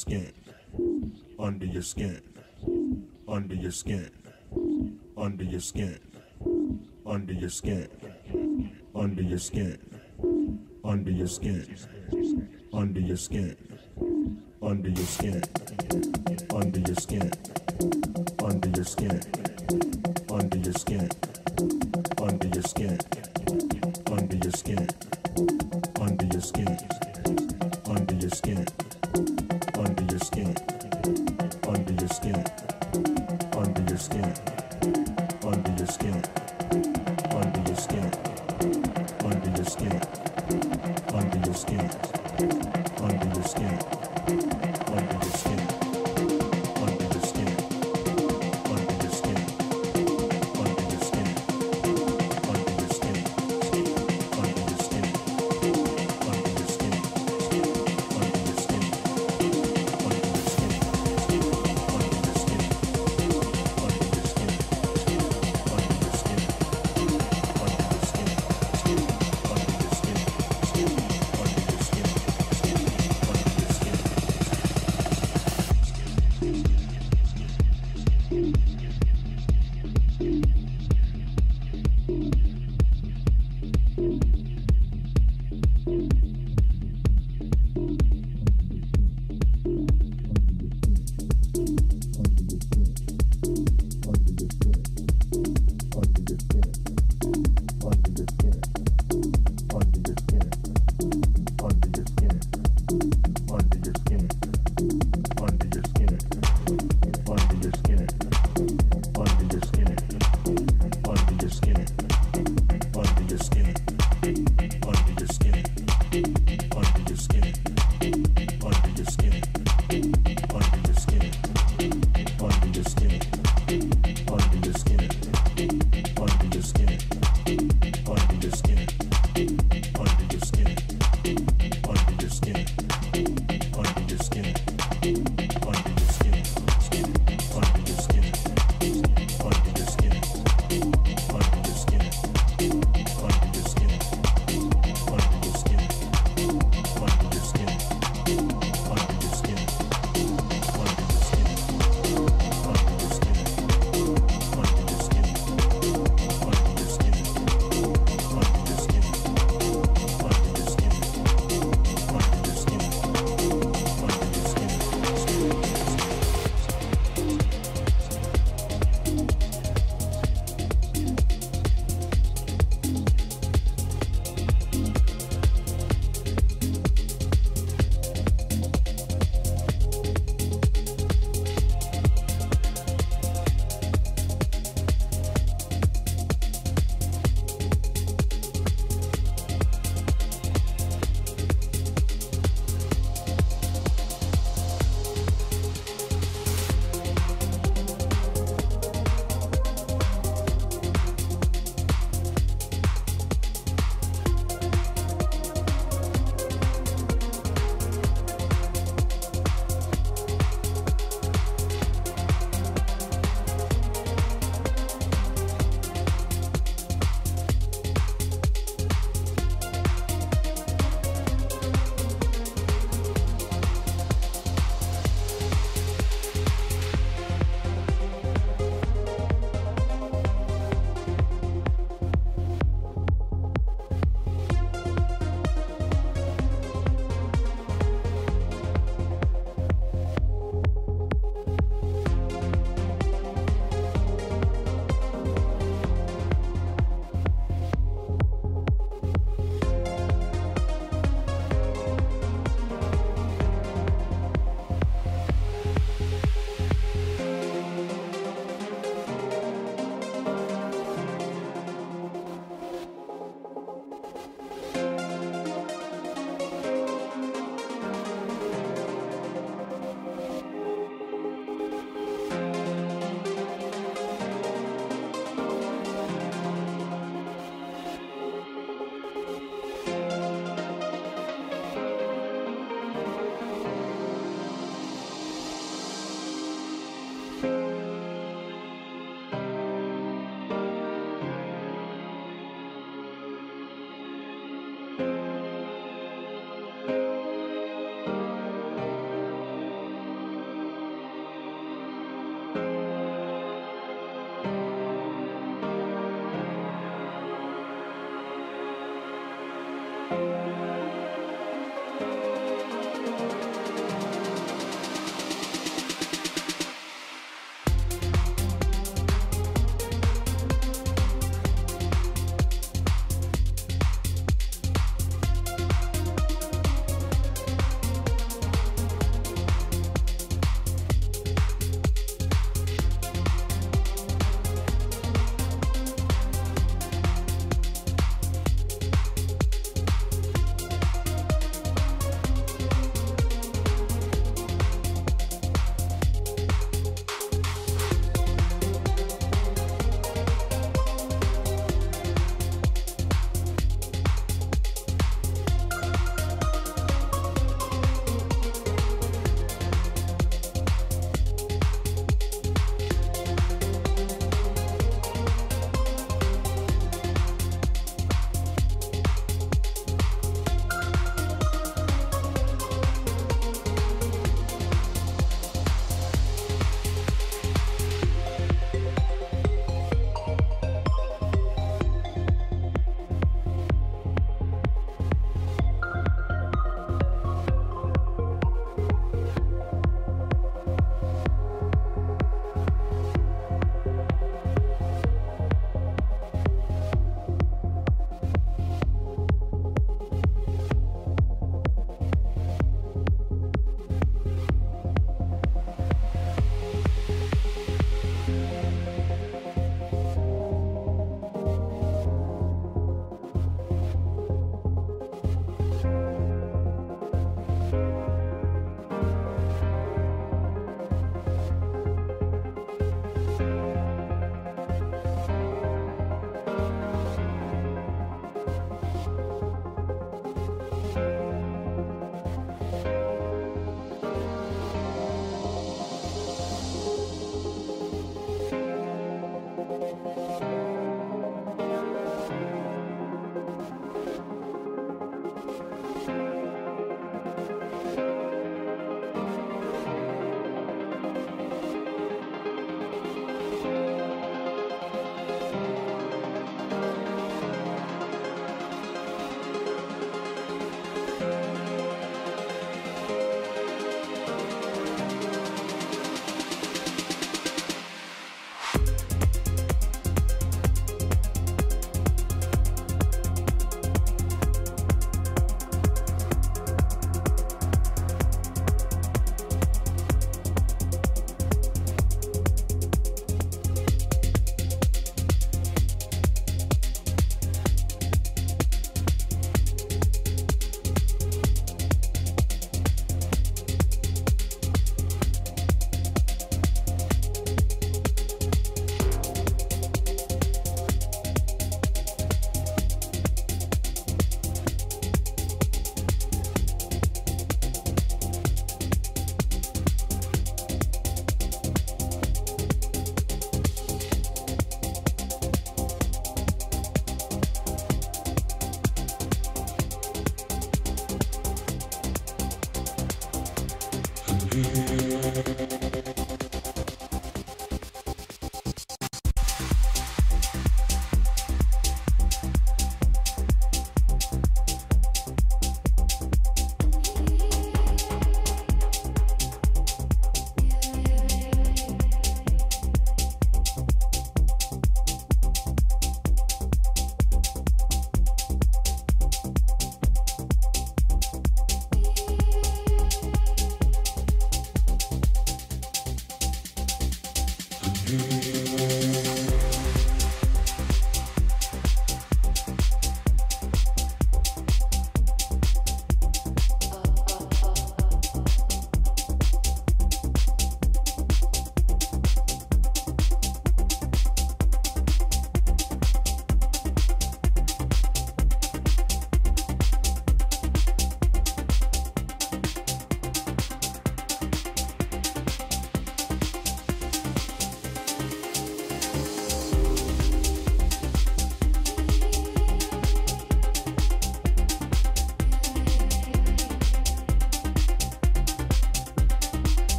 skin, under your skin, under your skin, under your skin, under your skin, under your skin, under your skin, under your skin, under your skin.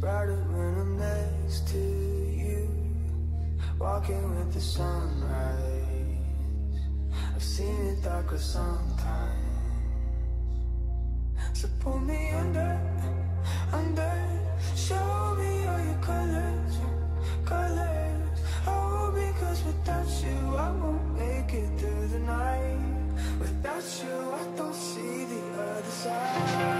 Brighter when I'm next to you. walking with the sunrise. I've seen it darker sometimes. So pull me under, under. Show me all your colors, colors. Oh, because without you I won't make it through the night. Without you I don't see the other side.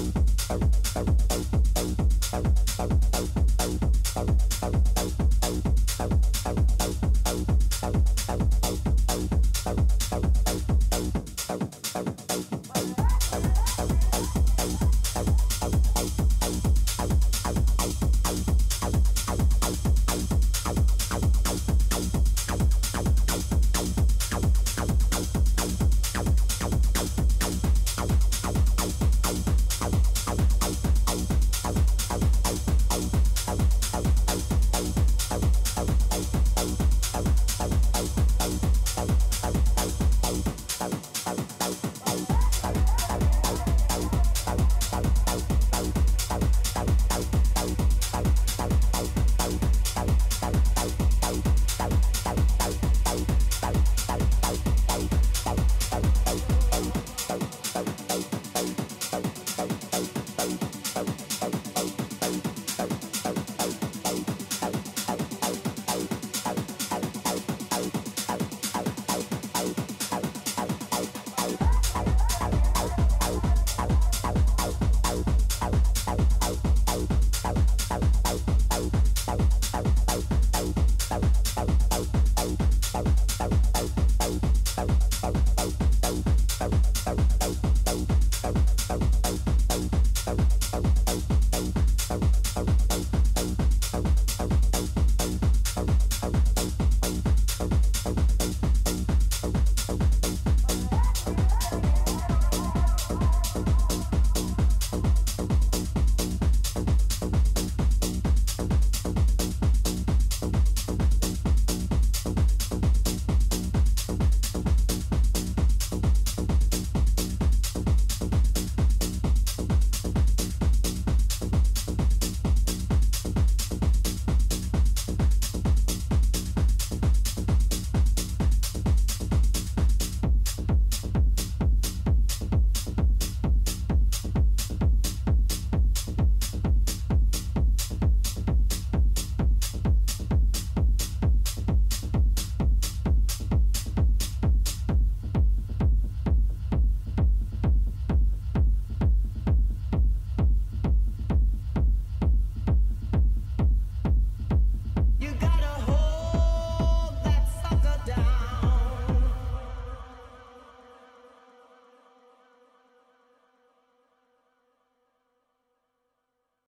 out.